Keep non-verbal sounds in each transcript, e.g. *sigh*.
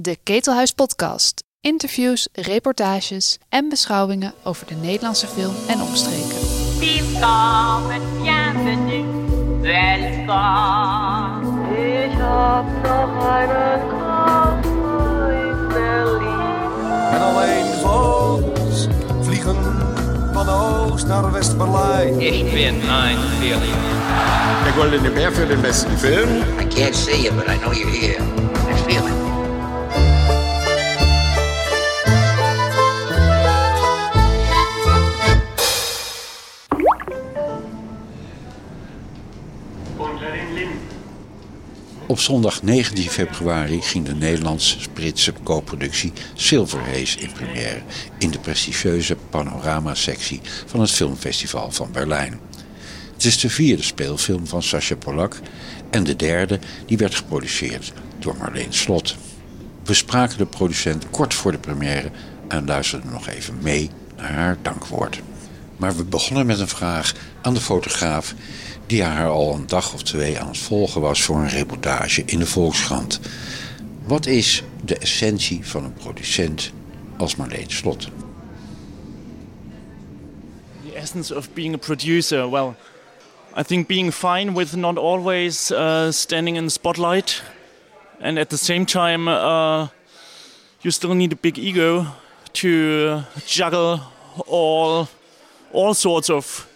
De Ketelhuis Podcast. Interviews, reportages en beschouwingen over de Nederlandse film en omstreken. Willkommen, bienvenue, welkom. Ich hab noch einen Koffer in Berlin. En alleen de vogels vliegen van Oost naar West-Berlijn. Ich bin ein Berliner. Der Goldene Bär für den besten Film. I can't see you, but I know you're here. Op zondag 19 februari ging de Nederlands-Britse co-productie Silver Haze in première in de prestigieuze panorama-sectie van het filmfestival van Berlijn. Het is de vierde speelfilm van Sascha Polak en de derde die werd geproduceerd door Marleen Slot. We spraken de producent kort voor de première en luisterden nog even mee naar haar dankwoord. Maar we begonnen met een vraag aan de fotograaf die haar al een dag of twee aan het volgen was voor een reportage in de Volkskrant. Wat is de essentie van een producent als Marleen Slot? The essence of being a producer, well, I think being fine with not always uh, standing in the spotlight, and at the same time, uh, you still need a big ego to juggle all all sorts of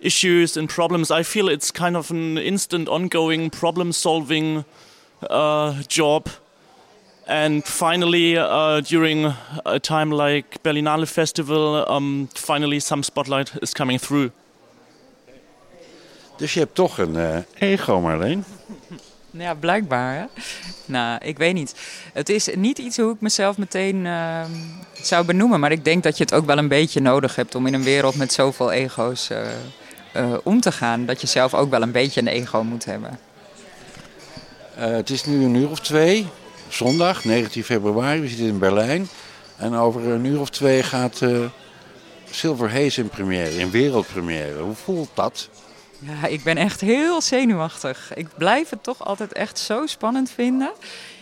issues and problems. I feel it's kind of an instant, ongoing problem-solving uh, job. And finally, uh, during a time like Berlinale Festival, um, finally some spotlight is coming through. Dus je hebt toch een eh, ego, Marleen. *laughs* Ja, blijkbaar. Nou, ik weet niet. Het is niet iets hoe ik mezelf meteen eh, zou benoemen. Maar ik denk dat je het ook wel een beetje nodig hebt om in een wereld met zoveel ego's eh, eh, om te gaan. Dat je zelf ook wel een beetje een ego moet hebben. Eh, het is nu een uur of twee, zondag 19 februari, we zitten in Berlijn. En over een uur of twee gaat Silver Haze in première, in wereldpremière. Hoe voelt dat? Ja, ik ben echt heel zenuwachtig. Ik blijf het toch altijd echt zo spannend vinden.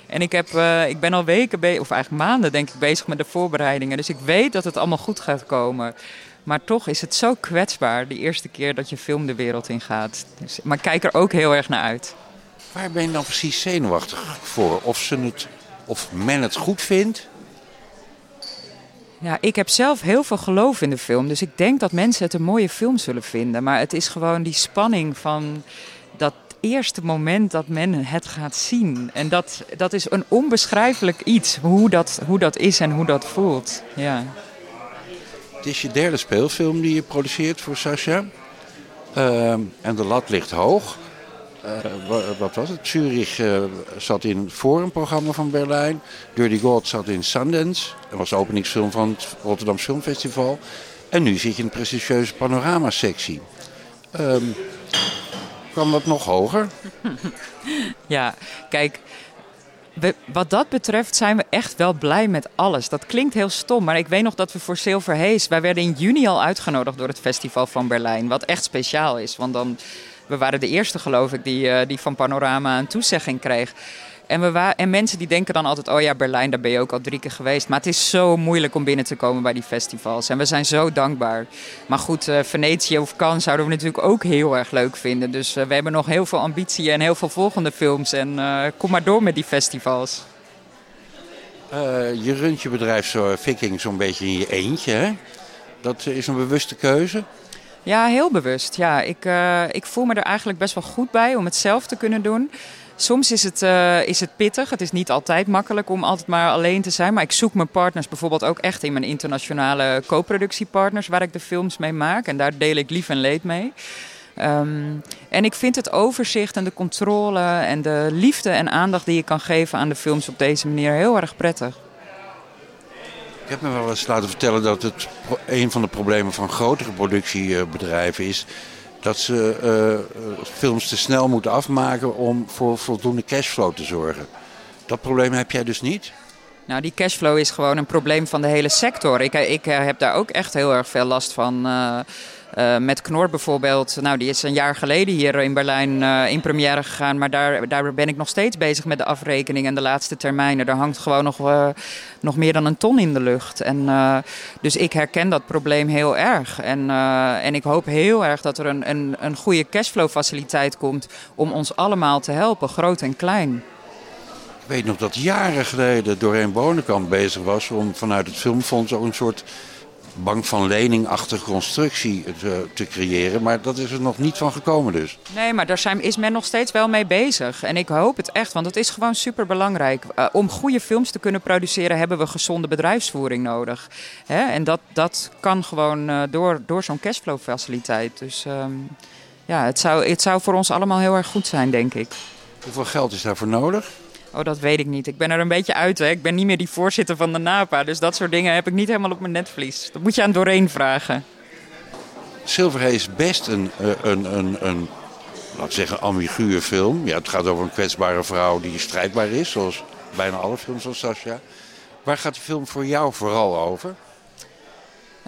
En ik, heb, eh, ik ben al weken, of eigenlijk maanden denk ik, bezig met de voorbereidingen. Dus ik weet dat het allemaal goed gaat komen. Maar toch is het zo kwetsbaar, de eerste keer dat je film de wereld in gaat. Dus, maar kijk er ook heel erg naar uit. Waar ben je dan precies zenuwachtig voor? Of, ze het, of men het goed vindt? Ja, ik heb zelf heel veel geloof in de film. Dus ik denk dat mensen het een mooie film zullen vinden. Maar het is gewoon die spanning van dat eerste moment dat men het gaat zien. En dat, dat is een onbeschrijfelijk iets, hoe dat, hoe dat is en hoe dat voelt. Ja. Het is je derde speelfilm die je produceert voor Sasha. Ehm, en de lat ligt hoog. Eh, wa- wat was het? Zurich eh, zat in het forumprogramma van Berlijn. Dirty God zat in Sundance. Dat was de openingsfilm van het Rotterdam Filmfestival. En nu zit je in de prestigieuze panorama-sectie. Ehm, kan dat nog hoger? *laughs* Ja, kijk, wat dat betreft zijn we echt wel blij met alles. Dat klinkt heel stom, maar ik weet nog dat we voor Silver Haze... wij werden in juni al uitgenodigd door het festival van Berlijn. Wat echt speciaal is, want dan... We waren de eerste, geloof ik, die, eh, die van Panorama een toezegging kreeg. En, we en mensen die denken dan altijd, oh ja, Berlijn, daar ben je ook al drie keer geweest. Maar het is zo moeilijk om binnen te komen bij die festivals. En we zijn zo dankbaar. Maar goed, eh, Venetië of Cannes zouden we natuurlijk ook heel erg leuk vinden. Dus eh, we hebben nog heel veel ambitie en heel veel volgende films. En kom maar door met die festivals. Je runt je bedrijf zo, Viking zo'n beetje in je eentje. Hè? Dat is een bewuste keuze. Ja, heel bewust. Ja, ik, eh, ik voel me er eigenlijk best wel goed bij om het zelf te kunnen doen. Soms is het, eh, is het pittig. Het is niet altijd makkelijk om altijd maar alleen te zijn. Maar ik zoek mijn partners bijvoorbeeld ook echt in mijn internationale co-productiepartners waar ik de films mee maak. En daar deel ik lief en leed mee. Ehm, en ik vind het overzicht en de controle en de liefde en aandacht die je kan geven aan de films op deze manier heel erg prettig. Ik heb me wel eens laten vertellen dat het een van de problemen van grotere productiebedrijven is dat ze eh, eh, films te snel moeten afmaken om voor voldoende cashflow te zorgen. Dat probleem heb jij dus niet? Nou, die cashflow is gewoon een probleem van de hele sector. Ik, ik heb daar ook echt heel erg veel last van. Uh, met Knor bijvoorbeeld, nou die is een jaar geleden hier in Berlijn uh, in première gegaan. Maar daar, daar ben ik nog steeds bezig met de afrekening en de laatste termijnen. Er hangt gewoon nog, uh, nog meer dan een ton in de lucht. En, dus ik herken dat probleem heel erg. En, en ik hoop heel erg dat er een, een, een goede cashflow faciliteit komt om ons allemaal te helpen, groot en klein. Ik weet nog dat jaren geleden Doreen Bonenkamp bezig was om vanuit het Filmfonds ook een soort bank van leningachtige constructie te, te, creëren. Maar dat is er nog niet van gekomen dus. Nee, maar daar zijn, is men nog steeds wel mee bezig. En ik hoop het echt, want het is gewoon super belangrijk. Uh, om goede films te kunnen produceren hebben we gezonde bedrijfsvoering nodig. Hè? En dat, dat kan gewoon uh, door, door zo'n cashflow faciliteit. Dus um, ja, het zou, het zou voor ons allemaal heel erg goed zijn, denk ik. Hoeveel geld is daarvoor nodig? Oh, dat weet ik niet. Ik ben er een beetje uit. Hè. Ik ben niet meer die voorzitter van de NAPA. Dus dat soort dingen heb ik niet helemaal op mijn netvlies. Dat moet je aan Doreen vragen. Silverhay is best een, eh, een, een, een, laat zeggen, ambiguë film. Ja, het gaat over een kwetsbare vrouw die strijdbaar is. Zoals bijna alle films van Sasha. Waar gaat de film voor jou vooral over?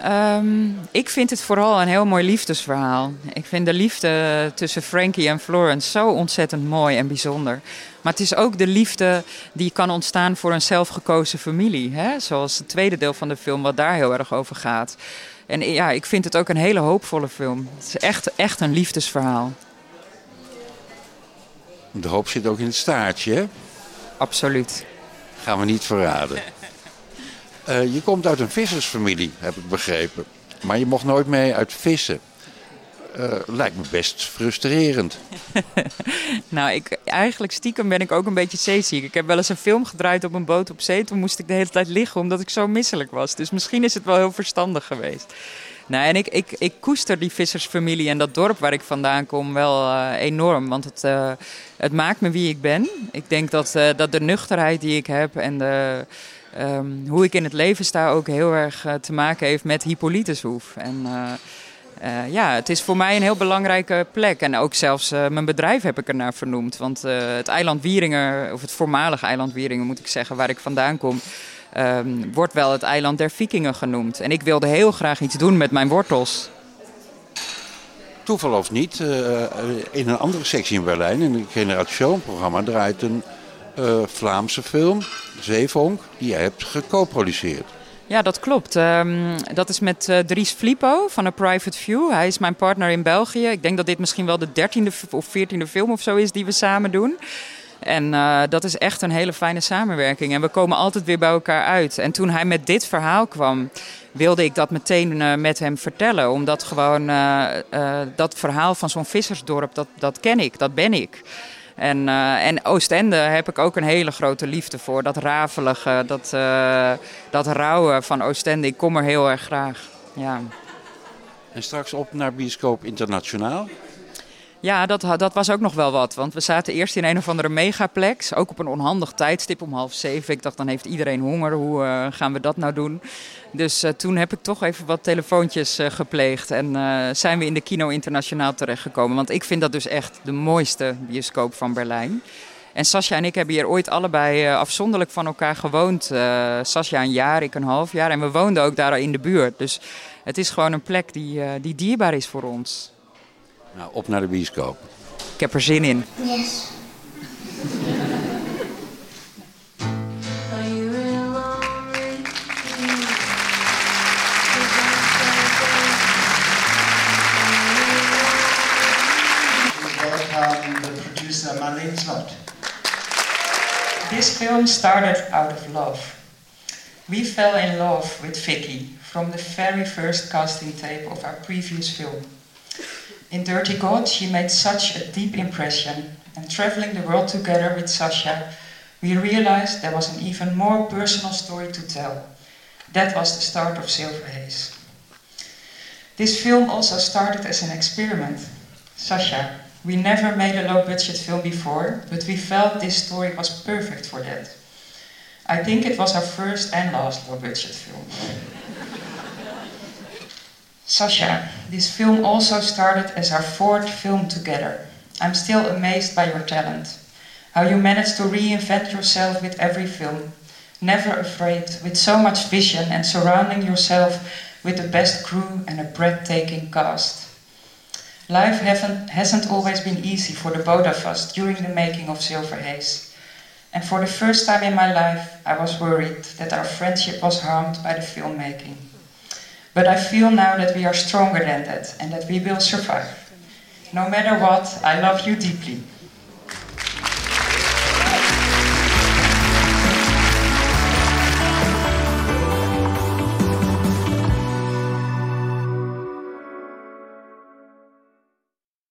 Um, ik vind het vooral een heel mooi liefdesverhaal. Ik vind de liefde tussen Frankie en Florence zo ontzettend mooi en bijzonder. Maar het is ook de liefde die kan ontstaan voor een zelfgekozen familie. Hè? Zoals het tweede deel van de film, wat daar heel erg over gaat. En ja, ik vind het ook een hele hoopvolle film. Het is echt, echt een liefdesverhaal. De hoop zit ook in het staartje, hè? Absoluut. Gaan we niet verraden. *laughs* Uh, je komt uit een vissersfamilie, heb ik begrepen. Maar je mocht nooit mee uit vissen. Uh, lijkt me best frustrerend. *laughs* nou, ik, eigenlijk stiekem ben ik ook een beetje zeeziek. Ik heb wel eens een film gedraaid op een boot op zee. Toen moest ik de hele tijd liggen omdat ik zo misselijk was. Dus misschien is het wel heel verstandig geweest. Nou, en ik, ik, ik koester die vissersfamilie en dat dorp waar ik vandaan kom wel uh, enorm. Want het, het maakt me wie ik ben. Ik denk dat, dat de nuchterheid die ik heb en de, um, hoe ik in het leven sta ook heel erg te maken heeft met Hippolytushoef. En uh, ja, het is voor mij een heel belangrijke plek. En ook zelfs mijn bedrijf heb ik er naar vernoemd. Want het eiland Wieringen, of het voormalige eiland Wieringen moet ik zeggen, waar ik vandaan kom, um, wordt wel het eiland der vikingen genoemd. En ik wilde heel graag iets doen met mijn wortels. Toeval of niet, in een andere sectie in Berlijn, in het Generation-programma, draait een Vlaamse film, Zeevonk, die jij hebt geco-produceerd. Ja, dat klopt. Um, dat is met uh, Dries Flipo van A Private View. Hij is mijn partner in België. Ik denk dat dit misschien wel de dertiende of veertiende film of zo is die we samen doen. En uh, dat is echt een hele fijne samenwerking. En we komen altijd weer bij elkaar uit. En toen hij met dit verhaal kwam, wilde ik dat meteen met hem vertellen. Omdat gewoon dat verhaal van zo'n vissersdorp, dat, dat ken ik, dat ben ik. En, uh, en Oostende heb ik ook een hele grote liefde voor. Dat rafelige, dat, uh, dat rauwe van Oostende. Ik kom er heel erg graag. Ja. En straks op naar Bioscoop Internationaal? Ja, dat, dat was ook nog wel wat. Want we zaten eerst in een of andere megaplex. Ook op een onhandig tijdstip om half zeven. Ik dacht, dan heeft iedereen honger. Hoe uh, gaan we dat nou doen? Dus uh, toen heb ik toch even wat telefoontjes uh, gepleegd. En zijn we in de Kino Internationaal terechtgekomen. Want ik vind dat dus echt de mooiste bioscoop van Berlijn. En Sascha en ik hebben hier ooit allebei afzonderlijk van elkaar gewoond. Sascha een jaar, ik een half jaar. En we woonden ook daar in de buurt. Dus het is gewoon een plek die, die dierbaar is voor ons. Nou, op naar de bioscoop. Ik heb er zin in. Yes. Welcome the producer Marlene Slot. This film started out of love. We fell in love with Vicky from the very first casting tape of our previous film. In Dirty God, she made such a deep impression, and traveling the world together with Sasha, we realized there was an even more personal story to tell. That was the start of Silver Haze. This film also started as an experiment. Sasha, we never made a low budget film before, but we felt this story was perfect for that. I think it was our first and last low budget film. *laughs* Sasha, this film also started as our fourth film together. I'm still amazed by your talent. How you manage to reinvent yourself with every film. never afraid, with so much vision and surrounding yourself with the best crew and a breathtaking cast. Life hasn't always been easy for the both of us during the making of Silver Haze. And for the first time in my life, I was worried that our friendship was harmed by the filmmaking. But I feel now that we are stronger than that and that we will survive. No matter what, I love you deeply.